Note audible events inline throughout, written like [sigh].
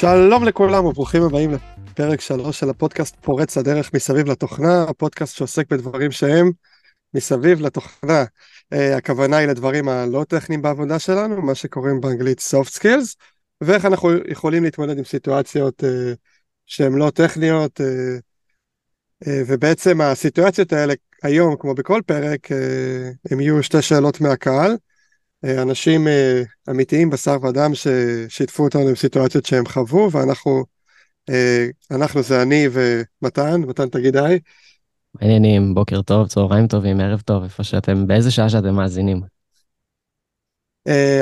שלום לכולם וברוכים הבאים לפרק 3 של הפודקאסט פורץ הדרך מסביב לתוכנה, הפודקאסט שעוסק בדברים שהם מסביב לתוכנה. Uh, הכוונה היא לדברים הלא טכניים בעבודה שלנו, מה שקוראים באנגלית soft skills, ואיך אנחנו יכולים להתמודד עם סיטואציות uh, שהן לא טכניות, uh, uh, ובעצם הסיטואציות האלה היום, כמו בכל פרק, uh, הם יהיו שתי שאלות מהקהל. אה, אנשים אה, אמיתיים בשר ודם ששיתפו אותנו עם סיטואציות שהם חוו, ואנחנו, אה, אנחנו זה אני ומתן, מתן תגיד היי. מעניינים, בוקר טוב, צהריים טובים, ערב טוב, איפה שאתם, באיזה שעה שאתם מאזינים.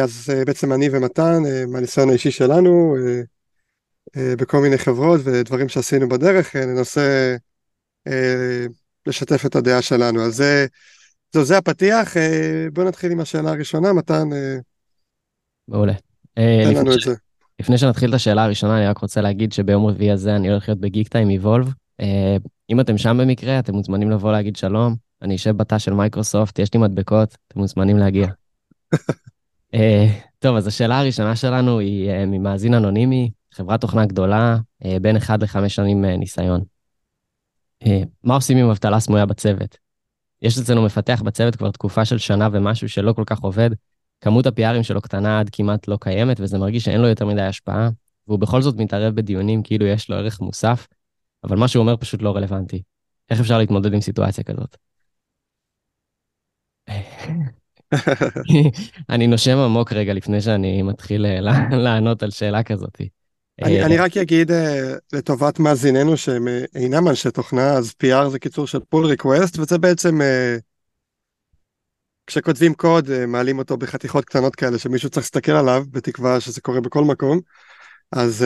אז בעצם אני ומתן, מהניסיון האישי שלנו, בכל מיני חברות ודברים שעשינו בדרך, ננסה לשתף את הדעה שלנו. אז זה... זהו, זה הפתיח, אה, בוא נתחיל עם השאלה הראשונה, מתן... אה, מעולה. אה, תן לנו את זה. לפני שנתחיל את השאלה הראשונה, אני רק רוצה להגיד שביום רביעי הזה אני הולך להיות בגיק טיים איבולב. אם אתם שם במקרה, אתם מוזמנים לבוא להגיד שלום. אני אשב בתא של מייקרוסופט, יש לי מדבקות, אתם מוזמנים להגיע. [laughs] טוב, אז השאלה הראשונה שלנו היא ממאזין אנונימי, חברת תוכנה גדולה, בין 1 ל-5 שנים ניסיון. מה עושים עם אבטלה סמויה בצוות? יש אצלנו מפתח בצוות כבר תקופה של שנה ומשהו שלא כל כך עובד, כמות ה-PRים שלו קטנה עד כמעט לא קיימת, וזה מרגיש שאין לו יותר מדי השפעה, והוא בכל זאת מתערב בדיונים כאילו יש לו ערך מוסף, אבל מה שהוא אומר פשוט לא רלוונטי. איך אפשר להתמודד עם סיטואציה כזאת? [laughs] אני נושם עמוק רגע לפני שאני מתחיל אה, לענות על שאלה כזאת. אני, אה, אני רק אגיד אה, לטובת מאזיננו שהם אה, אינם אנשי תוכנה, אז PR זה קיצור של pull request, וזה בעצם כשכותבים קוד, מעלים אותו בחתיכות קטנות כאלה שמישהו צריך להסתכל עליו, בתקווה שזה קורה בכל מקום, אז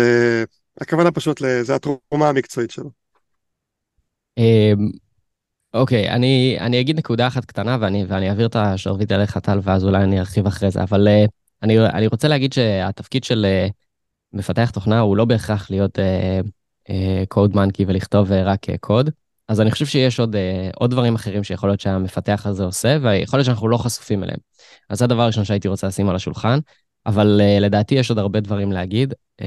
הכוונה פשוט, זה התרומה המקצועית שלו. אמ, אוקיי, אני, אני אגיד נקודה אחת קטנה ואני, ואני אעביר את השרביט אליך טל ואז אולי אני ארחיב אחרי זה, אבל אני, אני רוצה להגיד שהתפקיד של מפתח תוכנה הוא לא בהכרח להיות קוד uh, מנקי uh, ולכתוב uh, רק uh, קוד. אז אני חושב שיש עוד, uh, עוד דברים אחרים שיכול להיות שהמפתח הזה עושה, ויכול להיות שאנחנו לא חשופים אליהם. אז זה הדבר הראשון שהייתי רוצה לשים על השולחן, אבל uh, לדעתי יש עוד הרבה דברים להגיד. Uh,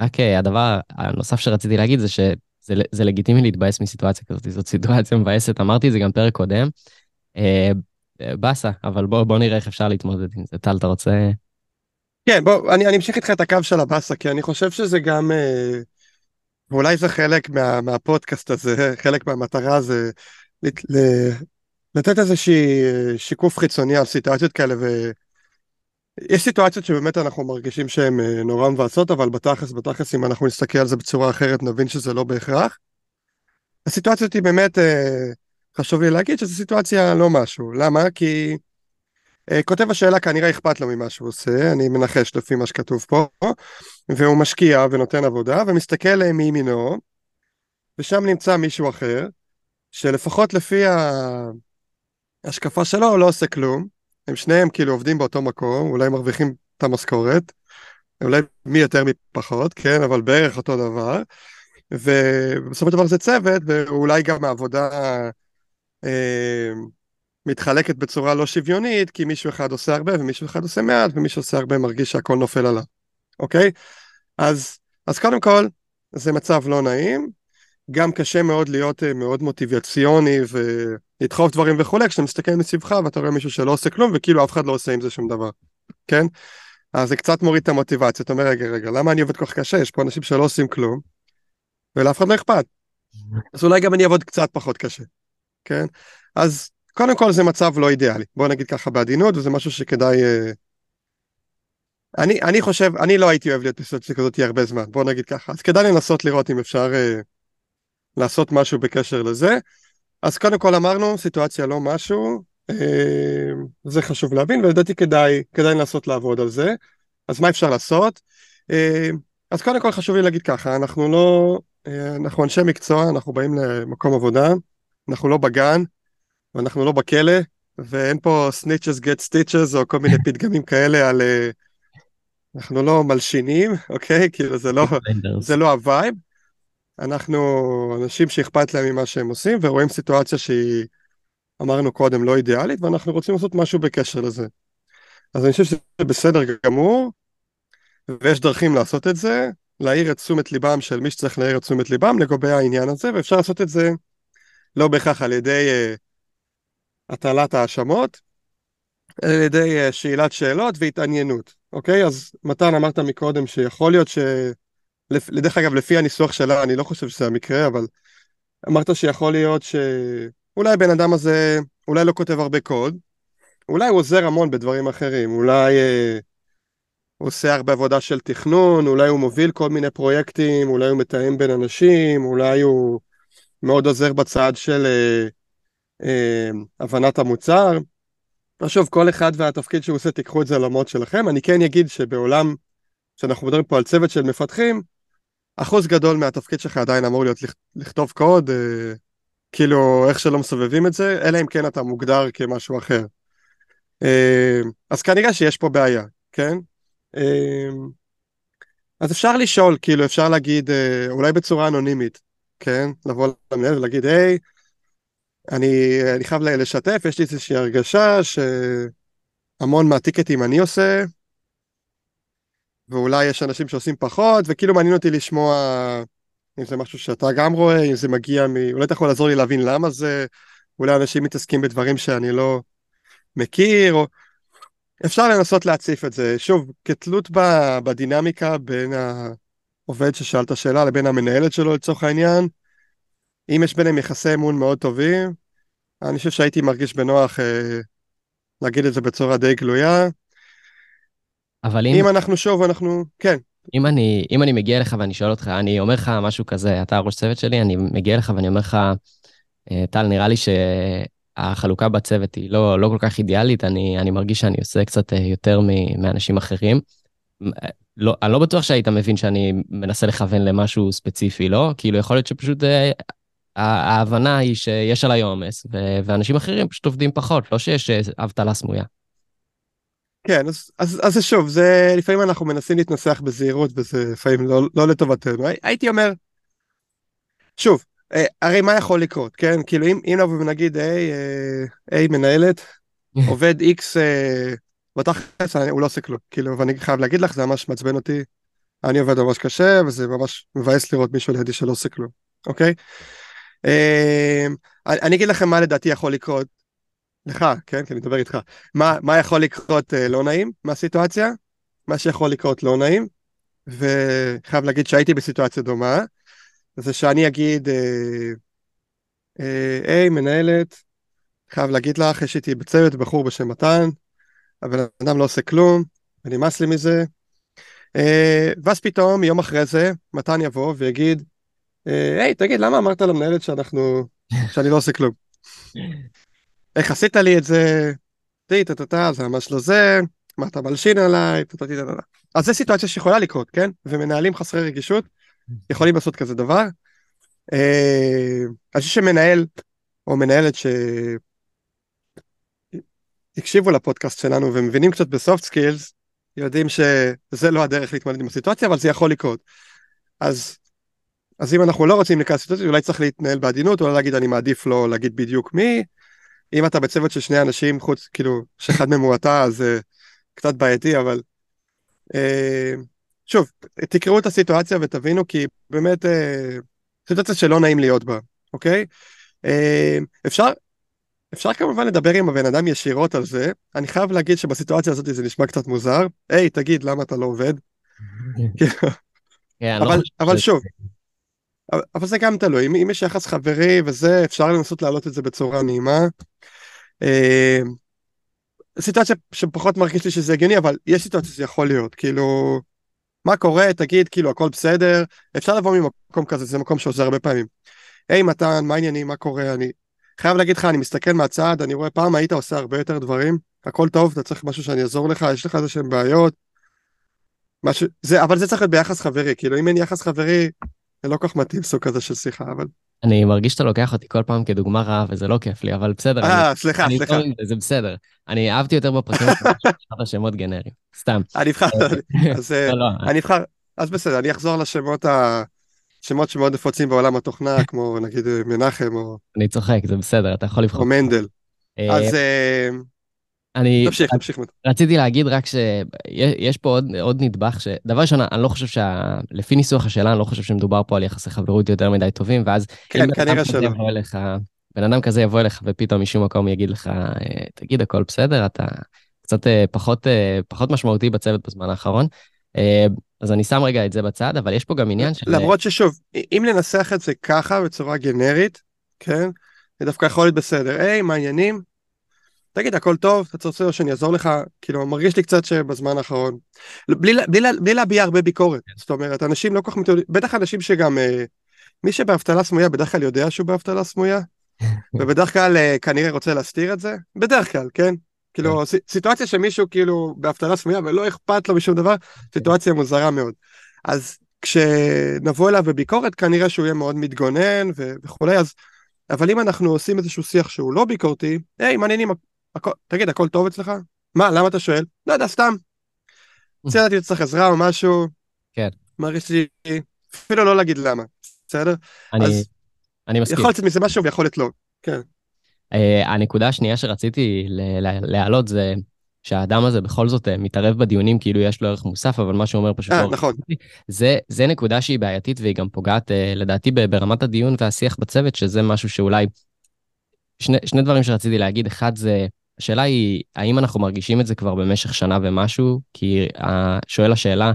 רק uh, הדבר הנוסף שרציתי להגיד זה שזה זה לגיטימי להתבאס מסיטואציה כזאת, זאת סיטואציה מבאסת, אמרתי את זה גם פרק קודם. Uh, באסה, אבל בוא, בוא נראה איך אפשר להתמודד עם זה. טל, אתה רוצה... כן, בוא, אני, אמשיך איתך את הקו של הבאסה, כי אני חושב שזה גם, אה, ואולי זה חלק מה, מהפודקאסט הזה, חלק מהמטרה זה לת, ל, לתת איזושהי אה, שיקוף חיצוני על סיטואציות כאלה, ויש סיטואציות שבאמת אנחנו מרגישים שהן אה, נורא מבאסות, אבל בתכלס, בתכלס, אם אנחנו נסתכל על זה בצורה אחרת, נבין שזה לא בהכרח. הסיטואציות היא באמת, חשוב לי להגיד שזו סיטואציה לא משהו. למה? כי... אה, כותב השאלה כנראה אכפת לו ממה שהוא עושה, אני מנחש לפי מה שכתוב פה, והוא משקיע ונותן עבודה ומסתכל מימינו, ושם נמצא מישהו אחר, שלפחות לפי ההשקפה שלו הוא לא עושה כלום, הם שניהם כאילו עובדים באותו מקום, אולי מרוויחים את המשכורת, אולי מי יותר מי פחות, כן, אבל בערך אותו דבר, ובסופו של דבר זה צוות, ואולי גם העבודה אה, מתחלקת בצורה לא שוויונית, כי מישהו אחד עושה הרבה ומישהו אחד עושה מעט, ומי שעושה הרבה מרגיש שהכל נופל עליו, אוקיי? אז, אז קודם כל, זה מצב לא נעים, גם קשה מאוד להיות אה, מאוד מוטיבציוני ולדחוף דברים וכולי, כשאתה מסתכל מסביבך ואתה רואה מישהו שלא עושה כלום, וכאילו אף אחד לא עושה עם זה שום דבר, כן? אז זה קצת מוריד את המוטיבציה, אתה אומר, רגע, רגע, למה אני עובד כל כך קשה? יש פה אנשים שלא עושים כלום, ולאף אחד לא אכפת. אז אולי גם אני אעבוד קצת פחות קשה, כן? אז קודם כל זה מצב לא אידיאלי, בוא נגיד ככה בעדינות, וזה משהו שכדאי... אה, אני, אני חושב, אני לא הייתי אוהב להיות בסיטואציה כזאת הרבה זמן, בוא נגיד ככה, אז כדאי לנסות לראות אם אפשר uh, לעשות משהו בקשר לזה. אז קודם כל אמרנו, סיטואציה לא משהו, אה, זה חשוב להבין, ולדעתי כדאי, כדאי לנסות לעבוד על זה. אז מה אפשר לעשות? אה, אז קודם כל חשוב לי להגיד ככה, אנחנו לא, אה, אנחנו אנשי מקצוע, אנחנו באים למקום עבודה, אנחנו לא בגן, ואנחנו לא בכלא, ואין פה snitches get stitches או כל מיני פתגמים כאלה על... אה, אנחנו לא מלשינים, אוקיי? כאילו זה לא, זה לא ה vibe. אנחנו אנשים שאכפת להם ממה שהם עושים, ורואים סיטואציה שהיא, אמרנו קודם, לא אידיאלית, ואנחנו רוצים לעשות משהו בקשר לזה. אז אני חושב שזה בסדר גמור, ויש דרכים לעשות את זה. להעיר את תשומת ליבם של מי שצריך להעיר את תשומת ליבם לגבי העניין הזה, ואפשר לעשות את זה לא בהכרח על ידי uh, הטלת האשמות, על ידי uh, שאלת שאלות והתעניינות, אוקיי? אז מתן אמרת מקודם שיכול להיות ש... דרך אגב, לפי הניסוח שלה, אני לא חושב שזה המקרה, אבל אמרת שיכול להיות שאולי הבן אדם הזה, אולי לא כותב הרבה קוד, אולי הוא עוזר המון בדברים אחרים, אולי אה, הוא עושה הרבה עבודה של תכנון, אולי הוא מוביל כל מיני פרויקטים, אולי הוא מתאם בין אנשים, אולי הוא מאוד עוזר בצד של אה, אה, הבנת המוצר. עכשיו, כל אחד והתפקיד שהוא עושה, תיקחו את זה למוד שלכם. אני כן אגיד שבעולם, שאנחנו מדברים פה על צוות של מפתחים, אחוז גדול מהתפקיד שלך עדיין אמור להיות לכתוב קוד, אה, כאילו איך שלא מסובבים את זה, אלא אם כן אתה מוגדר כמשהו אחר. אה, אז כנראה שיש פה בעיה, כן? אה, אז אפשר לשאול, כאילו אפשר להגיד, אה, אולי בצורה אנונימית, כן? לבוא למנהל ולהגיד, היי, אני, אני חייב לשתף, יש לי איזושהי הרגשה שהמון מהטיקטים אני עושה, ואולי יש אנשים שעושים פחות, וכאילו מעניין אותי לשמוע אם זה משהו שאתה גם רואה, אם זה מגיע מ... אולי אתה יכול לעזור לי להבין למה זה, אולי אנשים מתעסקים בדברים שאני לא מכיר, או... אפשר לנסות להציף את זה. שוב, כתלות בדינמיקה בין העובד ששאל את השאלה לבין המנהלת שלו לצורך העניין, אם יש ביניהם יחסי אמון מאוד טובים, אני חושב שהייתי מרגיש בנוח אה, להגיד את זה בצורה די גלויה. אבל אם... אם אנחנו שוב, אנחנו... כן. אם אני, אם אני מגיע אליך ואני שואל אותך, אני אומר לך משהו כזה, אתה ראש צוות שלי, אני מגיע אליך ואני אומר לך, אה, טל, נראה לי שהחלוקה בצוות היא לא, לא כל כך אידיאלית, אני, אני מרגיש שאני עושה קצת אה, יותר מאנשים אחרים. אה, לא, אני לא בטוח שהיית מבין שאני מנסה לכוון למשהו ספציפי, לא? כאילו, יכול להיות שפשוט ההבנה היא שיש עליי עומס, ואנשים אחרים פשוט עובדים פחות, לא שיש אבטלה סמויה. כן, אז, אז, אז זה שוב, זה לפעמים אנחנו מנסים להתנסח בזהירות וזה לפעמים לא, לא לטובתנו. הייתי אומר, שוב, אה, הרי מה יכול לקרות, כן? כאילו אם, אם נבוא ונגיד, היי, אה, היי מנהלת, [laughs] עובד איקס, אה, בתכלס הוא לא עושה כלום, כאילו, ואני חייב להגיד לך, זה ממש מעצבן אותי, אני עובד ממש קשה, וזה ממש מבאס לראות מישהו לידי שלא עושה כלום, אוקיי? אני אגיד לכם מה לדעתי יכול לקרות, לך, כן? כי אני מדבר איתך. מה, יכול לקרות אה, לא נעים מהסיטואציה? מה שיכול לקרות לא נעים, וחייב להגיד שהייתי בסיטואציה דומה, זה שאני אגיד, אה, אה, היי, מנהלת, חייב להגיד לך, יש איתי בצוות בחור בשם מתן, הבן אדם לא עושה כלום, ונמאס לי מזה. ואז פתאום, יום אחרי זה, מתן יבוא ויגיד, היי, תגיד, למה אמרת למנהלת שאנחנו, שאני לא עושה כלום? [laughs] איך עשית לי את זה? טי טה זה ממש לא זה, מה אתה מלשין עליי, טה טה טה. אז זו סיטואציה שיכולה לקרות, כן? ומנהלים חסרי רגישות יכולים לעשות כזה דבר. אה, אני חושב שמנהל או מנהלת שהקשיבו לפודקאסט שלנו ומבינים קצת ב soft skills, יודעים שזה לא הדרך להתמודד עם הסיטואציה, אבל זה יכול לקרות. אז, אז אם אנחנו לא רוצים להיכנס לסיטואציה, אולי צריך להתנהל בעדינות, או להגיד אני מעדיף לא להגיד בדיוק מי, אם אתה בצוות של שני אנשים חוץ, כאילו, שאחד מהם הוא אתה, אז uh, קצת בעייתי, אבל uh, שוב, תקראו את הסיטואציה ותבינו, כי באמת uh, סיטואציה שלא נעים להיות בה, אוקיי? Uh, אפשר, אפשר כמובן לדבר עם הבן אדם ישירות על זה, אני חייב להגיד שבסיטואציה הזאת זה נשמע קצת מוזר, היי, תגיד, למה אתה לא עובד? [laughs] כאילו, כן, לא אבל שוב, אבל זה גם תלוי, אם יש יחס חברי וזה, אפשר לנסות להעלות את זה בצורה נעימה. אה, סיטואציה שפחות מרגיש לי שזה הגיוני, אבל יש סיטואציה שזה יכול להיות, כאילו, מה קורה, תגיד, כאילו, הכל בסדר, אפשר לבוא ממקום כזה, זה מקום שעוזר הרבה פעמים. היי מתן, מה העניינים, מה קורה, אני חייב להגיד לך, אני מסתכל מהצד, אני רואה פעם היית עושה הרבה יותר דברים, הכל טוב, אתה צריך משהו שאני אעזור לך, יש לך איזה שהם בעיות. משהו, זה, אבל זה צריך להיות ביחס חברי, כאילו אם אין יחס חברי, זה לא כל כך מתאים סוג כזה של שיחה, אבל... אני מרגיש שאתה לוקח אותי כל פעם כדוגמה רעה, וזה לא כיף לי, אבל בסדר. אה, סליחה, סליחה. זה בסדר. אני אהבתי יותר בפרקים [laughs] שלך שמות גנריים, סתם. אני אבחר, אז אה, לא, לא. אני אבחר, אז בסדר, אני אחזור לשמות ה... שמות שמאוד נפוצים בעולם התוכנה, [laughs] כמו נגיד אה, מנחם או... אני צוחק, זה בסדר, אתה יכול לבחור. או מנדל. אז אני תמשיך, תמשיך. רציתי להגיד רק שיש פה עוד, עוד נדבך, שדבר ראשון, אני לא חושב שה... לפי ניסוח השאלה, אני לא חושב שמדובר פה על יחסי חברות יותר מדי טובים, ואז... כן, כנראה שלא. אליך, בן אדם כזה יבוא אליך ופתאום משום מקום יגיד לך, תגיד, הכל בסדר, אתה קצת אה, פחות, אה, פחות משמעותי בצוות בזמן האחרון. אה, אז אני שם רגע את זה בצד, אבל יש פה גם עניין של... למרות ששוב, אם לנסח את זה ככה בצורה גנרית, כן? זה דווקא יכול להיות בסדר. היי, מה העניינים? תגיד, הכל טוב? אתה רוצה שאני אעזור לך? כאילו, מרגיש לי קצת שבזמן האחרון... בלי, בלי, בלי להביע הרבה ביקורת. זאת אומרת, אנשים לא כל כך מתעודדים, בטח אנשים שגם... מי שבאבטלה סמויה בדרך כלל יודע שהוא באבטלה סמויה, [laughs] ובדרך כלל כנראה רוצה להסתיר את זה, בדרך כלל, כן? כאילו, כן. סיטואציה שמישהו כאילו באבטלה סמויה ולא אכפת לו משום דבר, סיטואציה מוזרה מאוד. אז כשנבוא אליו בביקורת, כנראה שהוא יהיה מאוד מתגונן ו- וכולי, אז... אבל אם אנחנו עושים איזשהו שיח שהוא לא ביקורתי, היי, מעניינים, הכ... תגיד, הכל טוב אצלך? מה, למה אתה שואל? לא יודע, סתם. רציתי שצריך עזרה או משהו. כן. מרגיש לי, אפילו לא להגיד למה, בסדר? אני, אז אני מסכים. יכול לצאת מזה משהו ויכול להיות לא, כן. Uh, הנקודה השנייה שרציתי להעלות זה שהאדם הזה בכל זאת uh, מתערב בדיונים כאילו יש לו ערך מוסף, אבל מה שהוא אומר פשוט לא... נכון. זה, זה נקודה שהיא בעייתית והיא גם פוגעת uh, לדעתי ברמת הדיון והשיח בצוות, שזה משהו שאולי... שני, שני דברים שרציתי להגיד, אחד זה, השאלה היא, האם אנחנו מרגישים את זה כבר במשך שנה ומשהו? כי שואל השאלה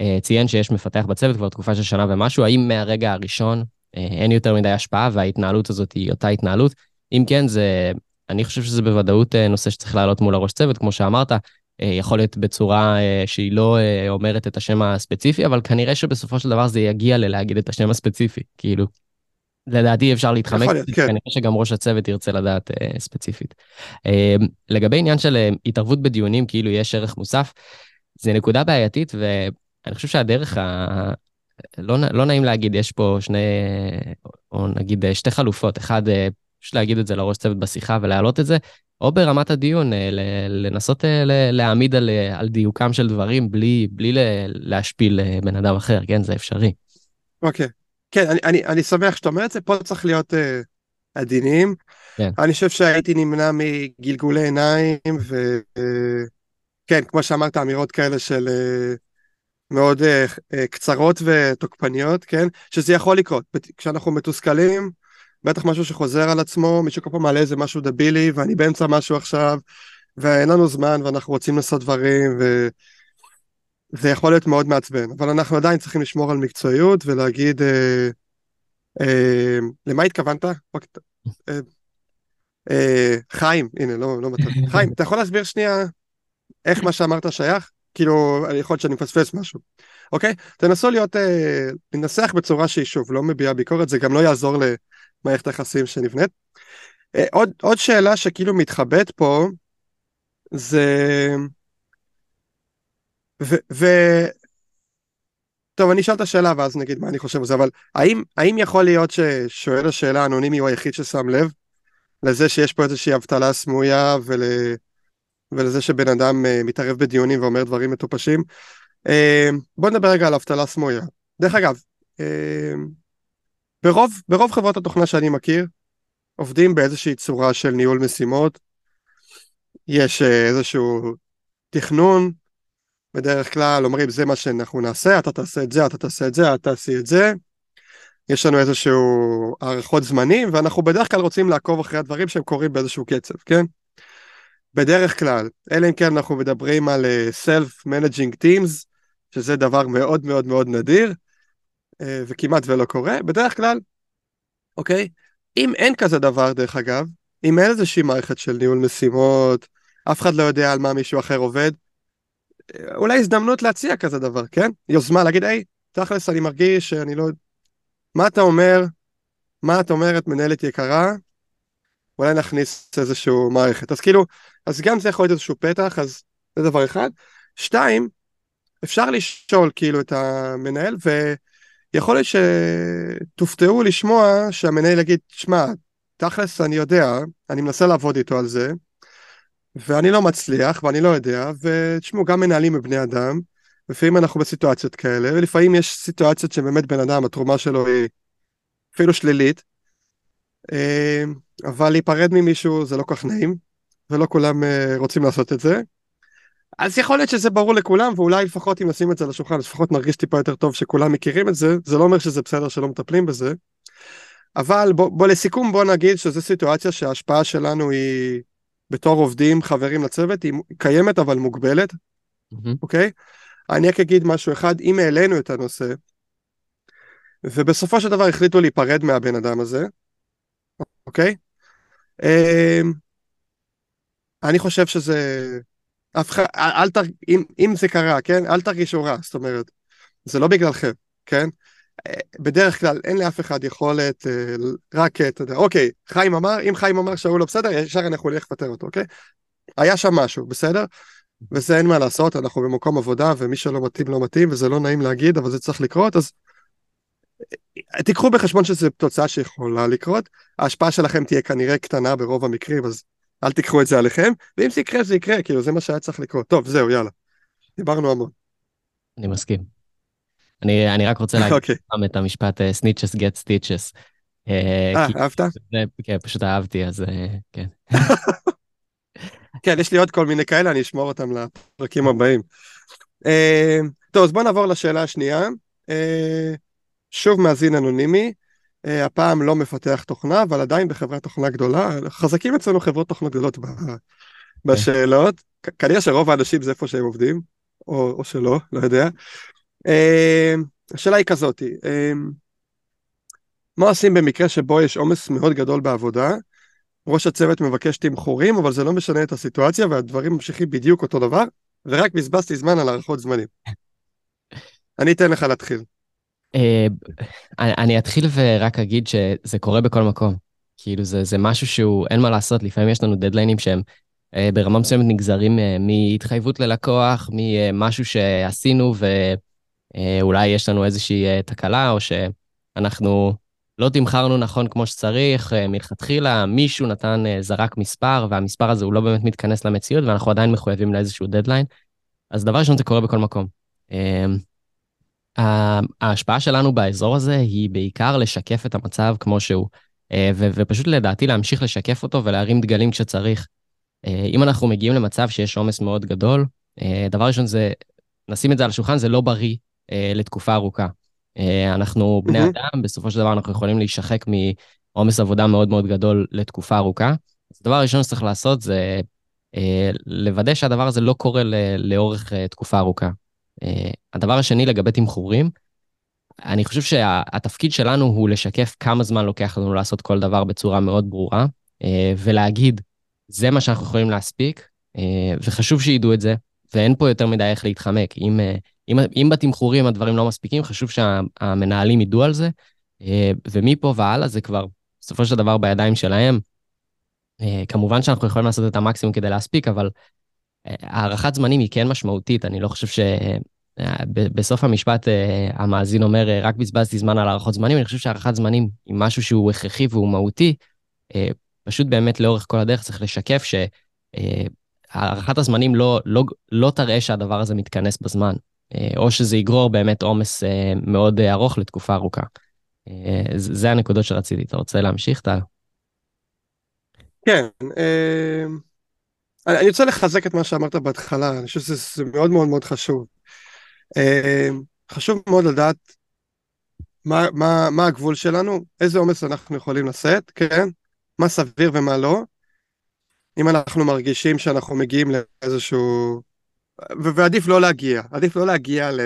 uh, ציין שיש מפתח בצוות כבר תקופה של שנה ומשהו, האם מהרגע הראשון uh, אין יותר מדי השפעה וההתנהלות הזאת היא אותה התנהלות? אם כן, זה, אני חושב שזה בוודאות אה, נושא שצריך לעלות מול הראש צוות, כמו שאמרת, אה, יכול להיות בצורה אה, שהיא לא אומרת את השם הספציפי, אבל כנראה שבסופו של דבר זה יגיע ללהגיד את השם הספציפי, כאילו. לדעתי אפשר להתחמק, להיות, כן. כנראה שגם ראש הצוות ירצה לדעת uh, ספציפית. Uh, לגבי עניין של uh, התערבות בדיונים, כאילו יש ערך מוסף, זה נקודה בעייתית, ואני חושב שהדרך ה... לא, לא נעים להגיד, יש פה שני, או נגיד שתי חלופות. אחד, פשוט להגיד את זה לראש צוות בשיחה ולהעלות את זה, או ברמת הדיון, אה, לנסות אה, להעמיד על, אה, על דיוקם של דברים בלי, בלי להשפיל בן אדם אחר, כן? זה אפשרי. אוקיי. Okay. כן, אני, אני, אני שמח שאתה אומר את זה, פה צריך להיות uh, עדינים. כן. אני חושב שהייתי נמנע מגלגולי עיניים, וכן, uh, כמו שאמרת, אמירות כאלה של uh, מאוד uh, uh, קצרות ותוקפניות, כן? שזה יכול לקרות. כשאנחנו מתוסכלים, בטח משהו שחוזר על עצמו, מישהו כל פעם מעלה איזה משהו דבילי, ואני באמצע משהו עכשיו, ואין לנו זמן, ואנחנו רוצים לעשות דברים, וזה יכול להיות מאוד מעצבן. אבל אנחנו עדיין צריכים לשמור על מקצועיות ולהגיד, אה, אה, למה התכוונת? אה, אה, חיים, הנה, לא, לא מצב. [laughs] חיים, אתה יכול להסביר שנייה איך מה שאמרת שייך? כאילו, יכול להיות שאני מפספס משהו. אוקיי? תנסו להיות, אה, לנסח בצורה שהיא שוב לא מביעה ביקורת, זה גם לא יעזור ל... מערכת היחסים שנבנית. אה, עוד, עוד שאלה שכאילו מתחבאת פה, זה... ו... טוב, אני אשאל את השאלה ואז נגיד מה אני חושב על זה, אבל האם, האם יכול להיות ששואל השאלה האנונימי הוא היחיד ששם לב לזה שיש פה איזושהי אבטלה סמויה ול... ולזה שבן אדם uh, מתערב בדיונים ואומר דברים מטופשים? Uh, בוא נדבר רגע על אבטלה סמויה. דרך אגב, uh, ברוב, ברוב חברות התוכנה שאני מכיר, עובדים באיזושהי צורה של ניהול משימות. יש אה, איזשהו תכנון, בדרך כלל אומרים זה מה שאנחנו נעשה, אתה תעשה את זה, אתה תעשה את זה, אתה תעשי את זה. יש לנו איזשהו הערכות זמנים, ואנחנו בדרך כלל רוצים לעקוב אחרי הדברים שהם קורים באיזשהו קצב, כן? בדרך כלל, אלא אם כן אנחנו מדברים על uh, Self-Managing Teams, שזה דבר מאוד מאוד מאוד נדיר, אה, וכמעט ולא קורה, בדרך כלל, אוקיי? אם אין כזה דבר, דרך אגב, אם אין איזושהי מערכת של ניהול משימות, אף אחד לא יודע על מה מישהו אחר עובד, אה, אולי הזדמנות להציע כזה דבר, כן? יוזמה להגיד, היי, תכלס, אני מרגיש שאני לא... מה אתה אומר? מה את אומרת, מנהלת יקרה? אולי נכניס איזושהי מערכת. אז כאילו, אז גם זה יכול להיות איזשהו פתח, אז זה דבר אחד. שתיים, אפשר לשאול כאילו את המנהל, ו... יכול להיות שתופתעו לשמוע שהמנהל יגיד, שמע, תכלס אני יודע, אני מנסה לעבוד איתו על זה, ואני לא מצליח ואני לא יודע, ותשמעו, גם מנהלים הם בני אדם, לפעמים אנחנו בסיטואציות כאלה, ולפעמים יש סיטואציות שבאמת בן אדם, התרומה שלו היא אפילו שלילית, אה, אבל להיפרד ממישהו זה לא כך נעים, ולא כולם אה, רוצים לעשות את זה. אז יכול להיות שזה ברור לכולם, ואולי לפחות אם נשים את זה על השולחן, לפחות נרגיש טיפה יותר טוב שכולם מכירים את זה, זה לא אומר שזה בסדר שלא מטפלים בזה. אבל בוא, בוא לסיכום בוא נגיד שזו סיטואציה שההשפעה שלנו היא בתור עובדים, חברים לצוות, היא קיימת אבל מוגבלת, מהמם. אוקיי? אני רק אגיד משהו אחד, אם העלינו את הנושא, ובסופו של דבר החליטו להיפרד מהבן אדם הזה, אוקיי? אמ, אני חושב שזה... אף אחד, אל, אל תר... אם, אם זה קרה, כן? אל תרגישו רע, זאת אומרת, זה לא בגללכם, כן? אה, בדרך כלל אין לאף אחד יכולת, אה, רק, אה, אתה יודע, אוקיי, חיים אמר, אם חיים אמר שההוא לא בסדר, ישר אנחנו נלך לפטר אותו, אוקיי? היה שם משהו, בסדר? וזה אין מה לעשות, אנחנו במקום עבודה, ומי שלא מתאים לא מתאים, וזה לא נעים להגיד, אבל זה צריך לקרות, אז תיקחו בחשבון שזו תוצאה שיכולה לקרות, ההשפעה שלכם תהיה כנראה קטנה ברוב המקרים, אז אל תיקחו את זה עליכם, ואם זה יקרה, זה יקרה, כאילו זה מה שהיה צריך לקרות. טוב, זהו, יאללה. דיברנו המון. אני מסכים. אני, אני רק רוצה להגיד אוקיי. פעם את המשפט אה, snitches get stitches. אה, אה, כי אהבת? זה, כן, פשוט אהבתי, אז אה, כן. [laughs] כן, יש לי עוד כל מיני כאלה, אני אשמור אותם לפרקים הבאים. אה, טוב, אז בוא נעבור לשאלה השנייה. אה, שוב מאזין אנונימי, אה, הפעם לא מפתח תוכנה, אבל עדיין בחברת תוכנה גדולה. חזקים אצלנו חברות תוכנה גדולות ב- בשאלות. כנראה שרוב האנשים זה איפה שהם עובדים, או, או שלא, לא יודע. אה, השאלה היא כזאת, אה, מה עושים במקרה שבו יש עומס מאוד גדול בעבודה? ראש הצוות מבקש תמחורים, אבל זה לא משנה את הסיטואציה, והדברים ממשיכים בדיוק אותו דבר, ורק בזבזתי זמן על הארכות זמנים. אני אתן לך להתחיל. אה, אני אתחיל ורק אגיד שזה קורה בכל מקום. כאילו זה, זה משהו שהוא, אין מה לעשות, לפעמים יש לנו דדליינים שהם אה, ברמה מסוימת נגזרים אה, מהתחייבות ללקוח, ממשהו שעשינו ואולי יש לנו איזושהי אה, תקלה, או שאנחנו לא תמחרנו נכון כמו שצריך, אה, מלכתחילה מישהו נתן, אה, זרק מספר, והמספר הזה הוא לא באמת מתכנס למציאות, ואנחנו עדיין מחויבים לאיזשהו דדליין. אז דבר ראשון, זה קורה בכל מקום. אה, ההשפעה שלנו באזור הזה היא בעיקר לשקף את המצב כמו שהוא, אה, ו- ופשוט לדעתי להמשיך לשקף אותו ולהרים דגלים כשצריך. אה, אם אנחנו מגיעים למצב שיש עומס מאוד גדול, אה, דבר ראשון זה, נשים את זה על השולחן, זה לא בריא אה, לתקופה ארוכה. אה, אנחנו בני. אדם, בסופו של דבר אנחנו יכולים להישחק מעומס עבודה מאוד מאוד גדול לתקופה ארוכה. אז הדבר הראשון שצריך לעשות זה אה, לוודא שהדבר הזה לא קורה ל- לאורך אה, תקופה ארוכה. אה, הדבר השני לגבי תמחורים, אני חושב שהתפקיד שלנו הוא לשקף כמה זמן לוקח לנו לעשות כל דבר בצורה מאוד ברורה, אה, ולהגיד, זה מה שאנחנו יכולים להספיק, אה, וחשוב שידעו את זה, ואין פה יותר מדי איך להתחמק. אם, אה, אם, אם בתמחורים הדברים לא מספיקים, חשוב שהמנהלים ידעו על זה, אה, ומפה והלאה זה כבר בסופו של דבר בידיים שלהם. אה, כמובן שאנחנו יכולים לעשות את המקסימום כדי להספיק, אבל אה, הערכת זמנים היא כן משמעותית, אני לא חושב ש... בסוף המשפט המאזין אומר, רק בזבזתי זמן על הערכות זמנים, אני חושב שהערכת זמנים היא משהו שהוא הכרחי והוא מהותי. פשוט באמת לאורך כל הדרך צריך לשקף שהערכת הזמנים לא, לא, לא תראה שהדבר הזה מתכנס בזמן, או שזה יגרור באמת עומס אה, מאוד אה, ארוך לתקופה ארוכה. אה, זה הנקודות שרציתי. אתה רוצה להמשיך, טל? כן, אה, אני רוצה לחזק את מה שאמרת בהתחלה, אני חושב שזה מאוד מאוד מאוד חשוב. אה, חשוב מאוד לדעת מה, מה, מה הגבול שלנו, איזה עומס אנחנו יכולים לשאת, כן? מה סביר ומה לא. אם אנחנו מרגישים שאנחנו מגיעים לאיזשהו... ו- ועדיף לא להגיע, עדיף לא להגיע ל...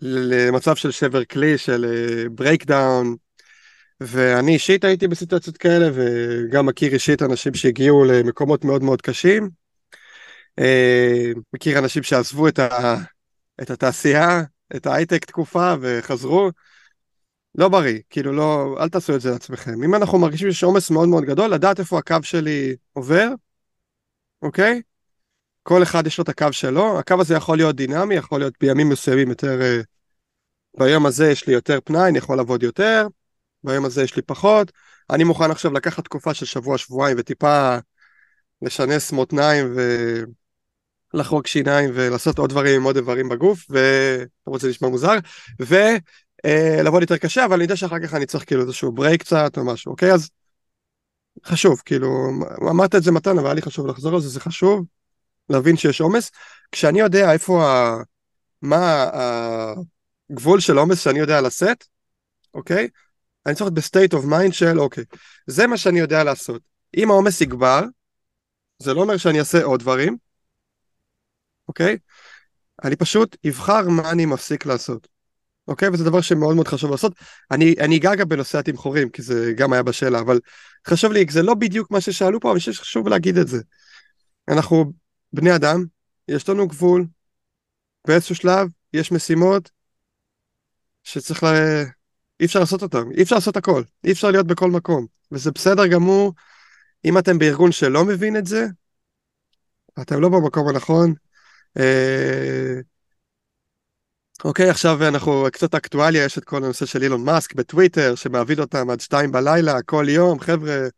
למצב של שבר כלי, של breakdown, ואני אישית הייתי בסיטואציות כאלה, וגם מכיר אישית אנשים שהגיעו למקומות מאוד מאוד קשים. אה, מכיר אנשים שעזבו את, ה... את התעשייה, את ההייטק תקופה, וחזרו. לא בריא, כאילו לא, אל תעשו את זה לעצמכם. אם אנחנו מרגישים שיש עומס מאוד מאוד גדול, לדעת איפה הקו שלי עובר, אוקיי? כל אחד יש לו את הקו שלו, הקו הזה יכול להיות דינמי, יכול להיות בימים מסוימים יותר, אה, ביום הזה יש לי יותר פנאי, אני יכול לעבוד יותר, ביום הזה יש לי פחות. אני מוכן עכשיו לקחת תקופה של שבוע, שבועיים וטיפה לשנס מותניים ולחרוק שיניים ולעשות עוד דברים עם עוד איברים בגוף, ולמרות שזה נשמע מוזר, ולעבוד יותר קשה, אבל אני יודע שאחר כך אני צריך כאילו איזשהו ברייק קצת או משהו, אוקיי? אז חשוב, כאילו, אמרת את זה מתן, אבל היה לי חשוב לחזור על זה, זה חשוב להבין שיש עומס. כשאני יודע איפה ה... מה הגבול של עומס שאני יודע לשאת, אוקיי? אני צריך להיות ב state of mind של אוקיי, זה מה שאני יודע לעשות. אם העומס יגבר, זה לא אומר שאני אעשה עוד דברים, אוקיי? אני פשוט אבחר מה אני מפסיק לעשות. אוקיי? וזה דבר שמאוד מאוד חשוב לעשות. אני, אני אגע גם בנושא התמחורים, כי זה גם היה בשאלה, אבל חשוב לי, זה לא בדיוק מה ששאלו פה, אבל אני חושב שחשוב להגיד את זה. אנחנו בני אדם, יש לנו גבול, באיזשהו שלב יש משימות שצריך ל... אי אפשר לעשות אותן, אי אפשר לעשות הכל, אי אפשר להיות בכל מקום, וזה בסדר גמור אם אתם בארגון שלא מבין את זה, אתם לא במקום הנכון. אה... אוקיי, עכשיו אנחנו קצת אקטואליה, יש את כל הנושא של אילון מאסק בטוויטר, שמעביד אותם עד שתיים בלילה, כל יום, חבר'ה,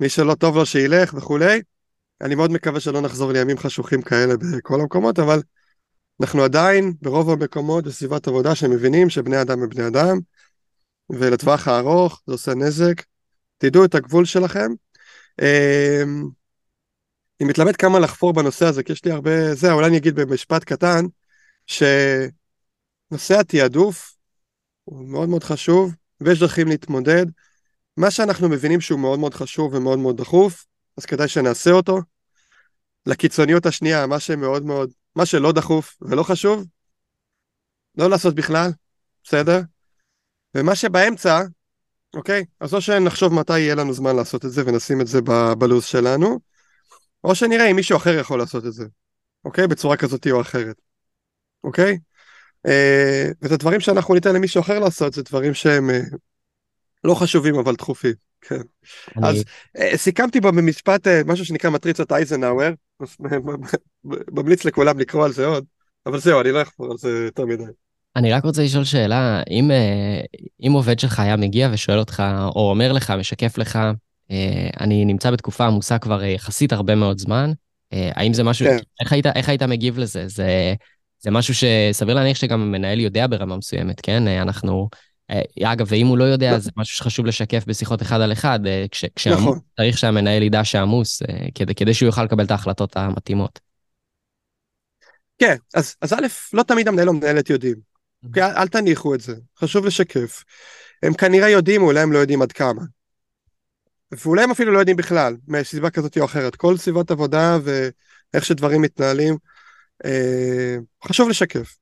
מי שלא טוב לו שילך וכולי. אני מאוד מקווה שלא נחזור לימים חשוכים כאלה בכל המקומות, אבל אנחנו עדיין ברוב המקומות בסביבת עבודה שמבינים שבני אדם הם בני אדם, ולטווח הארוך זה עושה נזק. תדעו את הגבול שלכם. אמ, אני מתלמד כמה לחפור בנושא הזה, כי יש לי הרבה... זה, אולי אני אגיד במשפט קטן, שנושא התעדוף הוא מאוד מאוד חשוב, ויש דרכים להתמודד. מה שאנחנו מבינים שהוא מאוד מאוד חשוב ומאוד מאוד דחוף, אז כדאי שנעשה אותו. לקיצוניות השנייה, מה שמאוד מאוד, מה שלא דחוף ולא חשוב, לא לעשות בכלל, בסדר? ומה שבאמצע, אוקיי? אז או שנחשוב מתי יהיה לנו זמן לעשות את זה ונשים את זה בלו"ז שלנו, או שנראה אם מישהו אחר יכול לעשות את זה, אוקיי? בצורה כזאת או אחרת, אוקיי? אה, וזה דברים שאנחנו ניתן למישהו אחר לעשות, זה דברים שהם אה, לא חשובים אבל דחופים, כן. אני... אז אה, סיכמתי בו במשפט אה, משהו שנקרא מטריצות אייזנהאואר, ממליץ לכולם לקרוא על זה עוד, אבל זהו, אני לא אחפור על זה יותר מדי. אני רק רוצה לשאול שאלה, אם, אה, אם עובד שלך היה מגיע ושואל אותך, או אומר לך, משקף לך, אה, אני נמצא בתקופה עמוסה כבר יחסית הרבה מאוד זמן, אה, האם זה משהו, כן. איך, היית, איך היית מגיב לזה? זה, זה משהו שסביר להניח שגם המנהל יודע ברמה מסוימת, כן? אנחנו, אגב, ואם הוא לא יודע, לא. זה משהו שחשוב לשקף בשיחות אחד על אחד, כש, כשעמוס, נכון. צריך שהמנהל ידע שעמוס, כדי, כדי שהוא יוכל לקבל את ההחלטות המתאימות. כן, אז, אז א', לא תמיד המנהל או המנהלת יודעים. אוקיי? אל, אל תניחו את זה, חשוב לשקף. הם כנראה יודעים, אולי הם לא יודעים עד כמה. ואולי הם אפילו לא יודעים בכלל, מסביבה כזאת או אחרת. כל סביבת עבודה ואיך שדברים מתנהלים, אה, חשוב לשקף,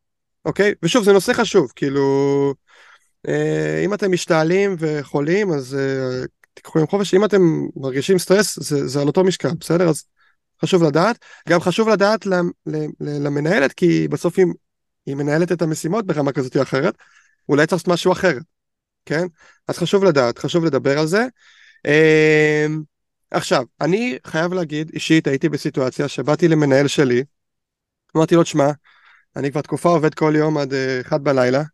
אוקיי? ושוב, זה נושא חשוב, כאילו, אה, אם אתם משתעלים וחולים, אז אה, תיקחו יום חופש, אם אתם מרגישים סטרס, זה, זה על אותו משקל, בסדר? אז חשוב לדעת. גם חשוב לדעת למנהלת, כי בסוף אם היא מנהלת את המשימות ברמה כזאת או אחרת, אולי צריך לעשות משהו אחר, כן? אז חשוב לדעת, חשוב לדבר על זה. אמ, עכשיו, אני חייב להגיד, אישית הייתי בסיטואציה שבאתי למנהל שלי, אמרתי לו, תשמע, אני כבר תקופה עובד כל יום עד אה, אחד בלילה, אה,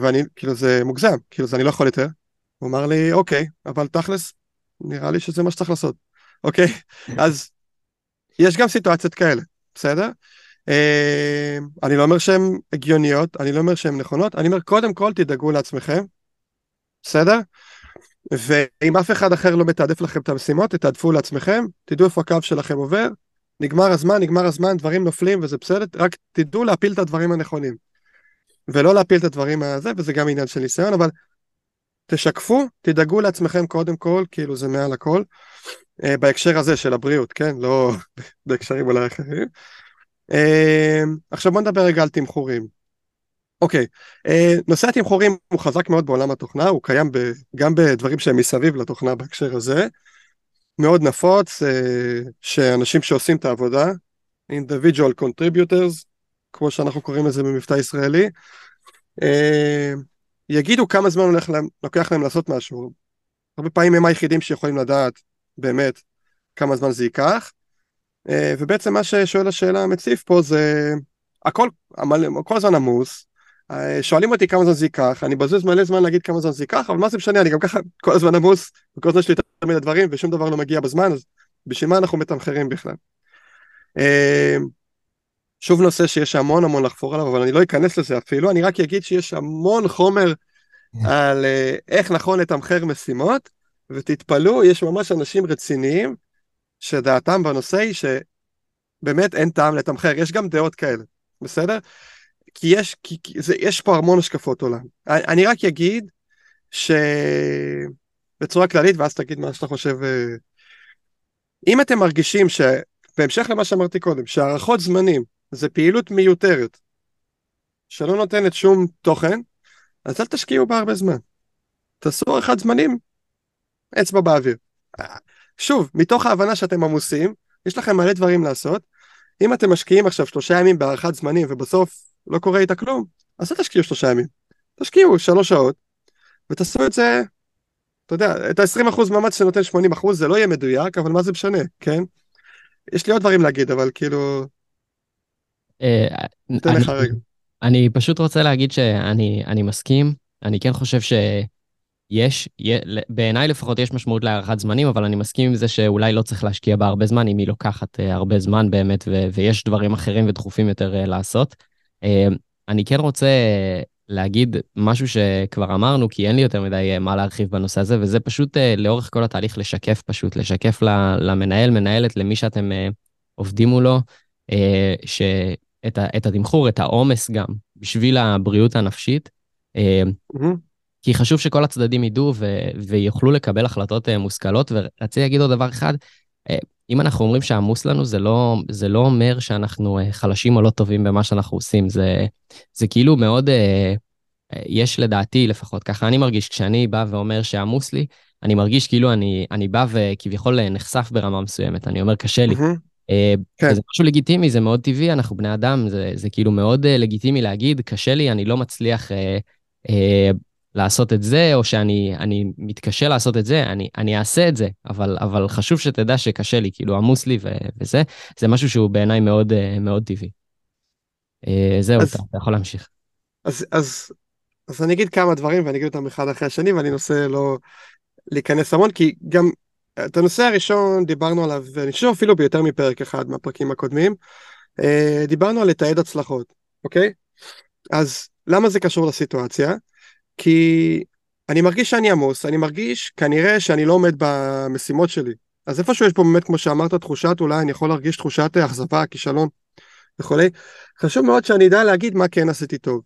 ואני, כאילו זה מוגזם, כאילו זה אני לא יכול יותר. הוא אמר לי, אוקיי, אבל תכלס, נראה לי שזה מה שצריך לעשות, אוקיי? [laughs] אז יש גם סיטואציות כאלה, בסדר? אה, אני לא אומר שהן הגיוניות, אני לא אומר שהן נכונות, אני אומר קודם כל תדאגו לעצמכם, בסדר? ואם אף אחד אחר לא מתעדף לכם את המשימות, תתעדפו לעצמכם, תדעו איפה הקו שלכם עובר, נגמר הזמן, נגמר הזמן, דברים נופלים וזה בסדר, רק תדעו להפיל את הדברים הנכונים. ולא להפיל את הדברים הזה, וזה גם עניין של ניסיון, אבל תשקפו, תדאגו לעצמכם קודם כל, כאילו זה מעל הכל, אה, בהקשר הזה של הבריאות, כן? לא [laughs] בהקשרים אולי אחרים. אמ, עכשיו בוא נדבר רגע על תמחורים. אוקיי, אה, נושא התמחורים הוא חזק מאוד בעולם התוכנה, הוא קיים ב, גם בדברים שהם מסביב לתוכנה בהקשר הזה. מאוד נפוץ, אה, שאנשים שעושים את העבודה, individual contributors, כמו שאנחנו קוראים לזה במבטא ישראלי, אה, יגידו כמה זמן הולך להם, לוקח להם לעשות משהו. הרבה פעמים הם היחידים שיכולים לדעת באמת כמה זמן זה ייקח, אה, ובעצם מה ששואל השאלה המציף פה זה הכל, כל הזמן עמוס, אה, שואלים אותי כמה זמן זה ייקח, אני בזוז מלא זמן להגיד כמה זמן זה ייקח, אבל מה זה משנה, אני גם ככה כל הזמן עמוס, וכל הזמן יש לי יותר מדי דברים ושום דבר לא מגיע בזמן, אז בשביל מה אנחנו מתמחרים בכלל? אה, שוב נושא שיש המון המון לחפור עליו, אבל אני לא אכנס לזה אפילו, אני רק אגיד שיש המון חומר על איך נכון לתמחר משימות, ותתפלאו, יש ממש אנשים רציניים שדעתם בנושא היא שבאמת אין טעם לתמחר, יש גם דעות כאלה, בסדר? כי יש, כי, כי זה, יש פה המון השקפות עולם. אני, אני רק אגיד שבצורה כללית, ואז תגיד מה שאתה חושב. אה, אם אתם מרגישים ש... בהמשך למה שאמרתי קודם, שהארכות זמנים זה פעילות מיותרת, שלא נותנת שום תוכן, אז אל תשקיעו בה הרבה זמן. תעשו הארכת זמנים, אצבע באוויר. שוב, מתוך ההבנה שאתם עמוסים, יש לכם מלא דברים לעשות. אם אתם משקיעים עכשיו שלושה ימים בהארכת זמנים ובסוף לא קורה איתה כלום, אז אל תשקיעו שלושה ימים. תשקיעו שלוש שעות, ותעשו את זה, אתה יודע, את ה-20% מאמץ שנותן 80% זה לא יהיה מדויק, אבל מה זה משנה, כן? יש לי עוד דברים להגיד, אבל כאילו... אה, רגע. אני פשוט רוצה להגיד שאני מסכים, אני כן חושב שיש, בעיניי לפחות יש משמעות להארכת זמנים, אבל אני מסכים עם זה שאולי לא צריך להשקיע בה הרבה זמן, אם היא לוקחת אה, הרבה זמן באמת, ויש דברים אחרים ודחופים יותר אה, לעשות. אני כן רוצה להגיד משהו שכבר אמרנו, כי אין לי יותר מדי מה להרחיב בנושא הזה, וזה פשוט לאורך כל התהליך לשקף פשוט, לשקף למנהל, מנהלת, למי שאתם עובדים מולו, שאת את התמחור, את העומס גם, בשביל הבריאות הנפשית. Mm-hmm. כי חשוב שכל הצדדים ידעו ו- ויוכלו לקבל החלטות מושכלות. ורציתי להגיד עוד דבר אחד, אם אנחנו אומרים שעמוס לנו, זה לא, זה לא אומר שאנחנו אה, חלשים או לא טובים במה שאנחנו עושים. זה, זה כאילו מאוד, אה, אה, יש לדעתי לפחות, ככה אני מרגיש, כשאני בא ואומר שעמוס לי, אני מרגיש כאילו אני, אני בא וכביכול נחשף ברמה מסוימת, אני אומר, קשה לי. Mm-hmm. כן. זה משהו לגיטימי, זה מאוד טבעי, אנחנו בני אדם, זה, זה כאילו מאוד לגיטימי להגיד, קשה לי, אני לא מצליח אה, אה, לעשות את זה, או שאני מתקשה לעשות את זה, אני, אני אעשה את זה, אבל, אבל חשוב שתדע שקשה לי, כאילו עמוס לי ו, וזה, זה משהו שהוא בעיניי מאוד, אה, מאוד טבעי. אה, זהו, אז, אתה, אתה יכול להמשיך. אז, אז, אז אני אגיד כמה דברים ואני אגיד אותם אחד אחרי השני, ואני אנסה לא להיכנס המון, כי גם את הנושא הראשון דיברנו עליו, ואני חושב אפילו ביותר מפרק אחד מהפרקים הקודמים, אה, דיברנו על לתעד הצלחות, אוקיי? אז למה זה קשור לסיטואציה? כי אני מרגיש שאני עמוס, אני מרגיש כנראה שאני לא עומד במשימות שלי. אז איפשהו יש פה באמת, כמו שאמרת, תחושת, אולי אני יכול להרגיש תחושת אכזבה, כישלון וכולי. חשוב מאוד שאני אדע להגיד מה כן עשיתי טוב.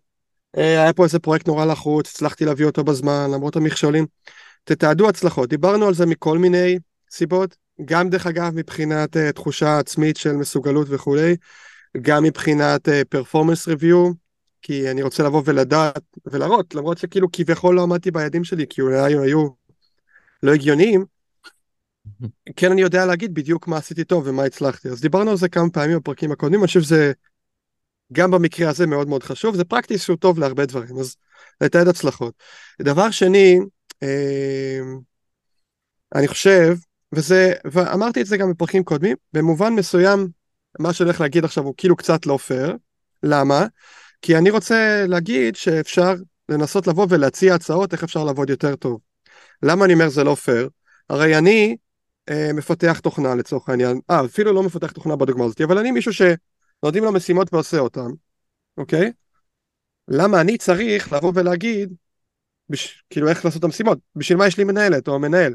אה, היה פה איזה פרויקט נורא לחוץ, הצלחתי להביא אותו בזמן, למרות המכשולים. תתעדו הצלחות, דיברנו על זה מכל מיני סיבות, גם דרך אגב מבחינת uh, תחושה עצמית של מסוגלות וכולי, גם מבחינת פרפורמנס uh, ריוויו, כי אני רוצה לבוא ולדעת ולהראות, למרות שכאילו כביכול לא עמדתי ביעדים שלי, כי אולי היו, היו לא הגיוניים, [laughs] כן אני יודע להגיד בדיוק מה עשיתי טוב ומה הצלחתי. אז דיברנו על זה כמה פעמים בפרקים הקודמים, אני חושב שזה גם במקרה הזה מאוד מאוד חשוב, זה פרקטיס שהוא טוב להרבה דברים, אז לתעד הצלחות. דבר שני, אני חושב, וזה, ואמרתי את זה גם בפרקים קודמים, במובן מסוים, מה שאני הולך להגיד עכשיו הוא כאילו קצת לא פייר, למה? כי אני רוצה להגיד שאפשר לנסות לבוא ולהציע הצעות איך אפשר לעבוד יותר טוב. למה אני אומר זה לא פייר? הרי אני אה, מפתח תוכנה לצורך העניין, אה אפילו לא מפתח תוכנה בדוגמה הזאת, אבל אני מישהו שנותנים לו משימות ועושה אותן, אוקיי? למה אני צריך לבוא ולהגיד, בש... כאילו איך לעשות את המשימות, בשביל מה יש לי מנהלת או מנהל?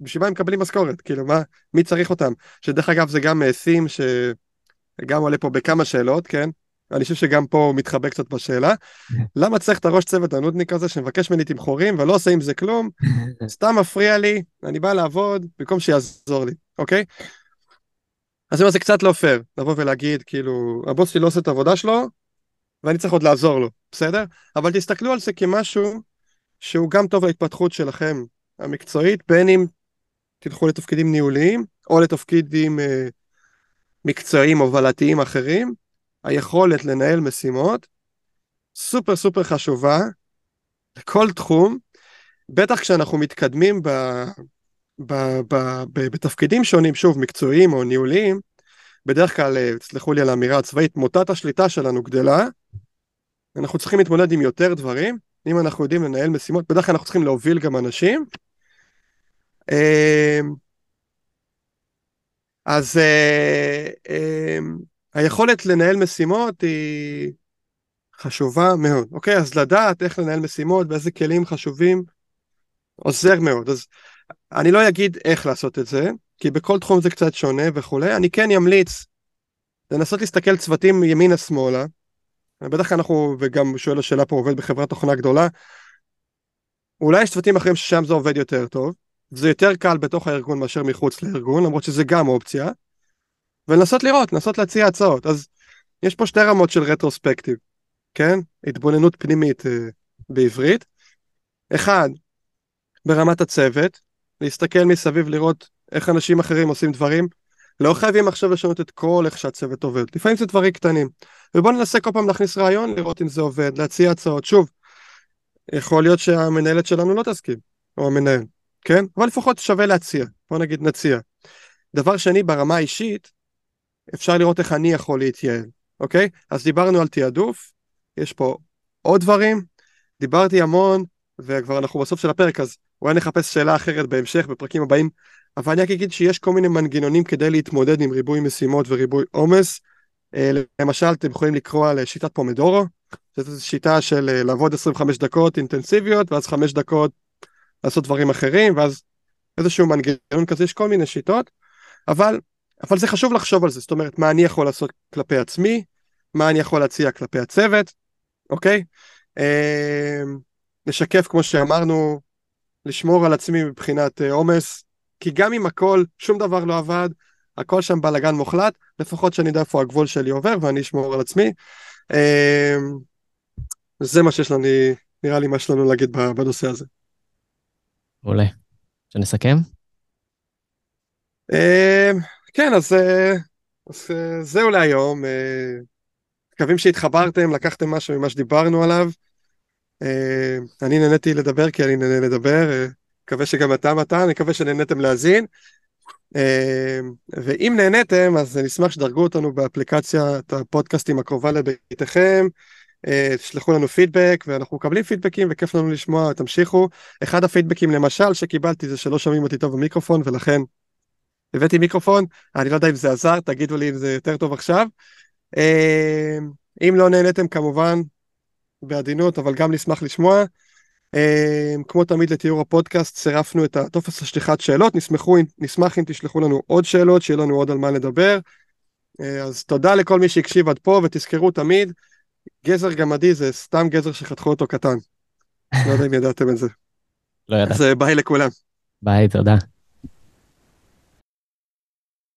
בשביל מה הם מקבלים משכורת? כאילו מה, מי צריך אותם? שדרך אגב זה גם סים שגם עולה פה בכמה שאלות, כן? אני חושב שגם פה הוא מתחבא קצת בשאלה. [laughs] למה צריך את הראש צוות הנודניק הזה שמבקש ממני תמחורים ולא עושה עם זה כלום? [laughs] סתם מפריע לי, אני בא לעבוד במקום שיעזור לי, אוקיי? אז זה קצת לא פייר, לבוא ולהגיד, כאילו, הבוס שלי לא עושה את העבודה שלו, ואני צריך עוד לעזור לו, בסדר? אבל תסתכלו על זה כמשהו שהוא גם טוב להתפתחות שלכם המקצועית, בין אם תלכו לתפקידים ניהוליים, או לתפקידים אה, מקצועיים הובלתיים אחרים, היכולת לנהל משימות סופר סופר חשובה לכל תחום, בטח כשאנחנו מתקדמים ב, ב, ב, ב, בתפקידים שונים, שוב, מקצועיים או ניהוליים, בדרך כלל, אה, תסלחו לי על האמירה הצבאית, מוטת השליטה שלנו גדלה, אנחנו צריכים להתמודד עם יותר דברים, אם אנחנו יודעים לנהל משימות, בדרך כלל אנחנו צריכים להוביל גם אנשים. אה, אז אה, היכולת לנהל משימות היא חשובה מאוד. אוקיי, אז לדעת איך לנהל משימות ואיזה כלים חשובים עוזר מאוד. אז אני לא אגיד איך לעשות את זה, כי בכל תחום זה קצת שונה וכולי, אני כן אמליץ לנסות להסתכל צוותים ימינה-שמאלה, בדרך כלל אנחנו, וגם שואל השאלה פה, עובד בחברת תוכנה גדולה, אולי יש צוותים אחרים ששם זה עובד יותר טוב, זה יותר קל בתוך הארגון מאשר מחוץ לארגון, למרות שזה גם אופציה, ולנסות לראות, לנסות להציע הצעות. אז יש פה שתי רמות של רטרוספקטיב, כן? התבוננות פנימית אה, בעברית. אחד, ברמת הצוות, להסתכל מסביב לראות איך אנשים אחרים עושים דברים. לא חייבים עכשיו לשנות את כל איך שהצוות עובד, לפעמים זה דברים קטנים. ובואו ננסה כל פעם להכניס רעיון, לראות אם זה עובד, להציע הצעות. שוב, יכול להיות שהמנהלת שלנו לא תסכים, או המנהל, כן? אבל לפחות שווה להציע, בוא נגיד נציע. דבר שני, ברמה האישית, אפשר לראות איך אני יכול להתייעל, אוקיי? אז דיברנו על תעדוף, יש פה עוד דברים, דיברתי המון, וכבר אנחנו בסוף של הפרק, אז אולי נחפש שאלה אחרת בהמשך, בפרקים הבאים, אבל אני רק אגיד שיש כל מיני מנגנונים כדי להתמודד עם ריבוי משימות וריבוי עומס. אה, למשל, אתם יכולים לקרוא על שיטת פומדורו, שזו שיטה של אה, לעבוד 25 דקות אינטנסיביות, ואז 5 דקות לעשות דברים אחרים, ואז איזשהו מנגנון כזה, יש כל מיני שיטות, אבל, אבל זה חשוב לחשוב על זה, זאת אומרת, מה אני יכול לעשות כלפי עצמי, מה אני יכול להציע כלפי הצוות, אוקיי? אה, לשקף, כמו שאמרנו, לשמור על עצמי מבחינת אה, עומס, כי גם אם הכל, שום דבר לא עבד, הכל שם בלאגן מוחלט, לפחות שאני יודע איפה הגבול שלי עובר ואני אשמור על עצמי. זה מה שיש לנו, נראה לי מה יש לנו להגיד בנושא הזה. מעולה. שנסכם? אמ, כן, אז, אה, אז אה, זהו להיום. אה, מקווים שהתחברתם, לקחתם משהו ממה שדיברנו עליו. אני נהניתי לדבר כי אני נהנה לדבר, מקווה שגם אתה מתן, אני מקווה שנהניתם להאזין. ואם נהניתם, אז נשמח שדרגו אותנו באפליקציית הפודקאסטים הקרובה לביתכם. אה, תשלחו לנו פידבק ואנחנו מקבלים פידבקים וכיף לנו לשמוע תמשיכו. אחד הפידבקים למשל שקיבלתי זה שלא שומעים אותי טוב במיקרופון ולכן הבאתי מיקרופון. אני לא יודע אם זה עזר תגידו לי אם זה יותר טוב עכשיו. אה, אם לא נהניתם כמובן בעדינות אבל גם נשמח לשמוע כמו תמיד לתיאור הפודקאסט צירפנו את הטופס לשליחת שאלות נשמחו, נשמח אם תשלחו לנו עוד שאלות שיהיה לנו עוד על מה לדבר אז תודה לכל מי שהקשיב עד פה ותזכרו תמיד גזר גמדי זה סתם גזר שחתכו אותו קטן. לא יודע אם ידעתם את זה. לא ידעתי. אז ביי לכולם. ביי, תודה.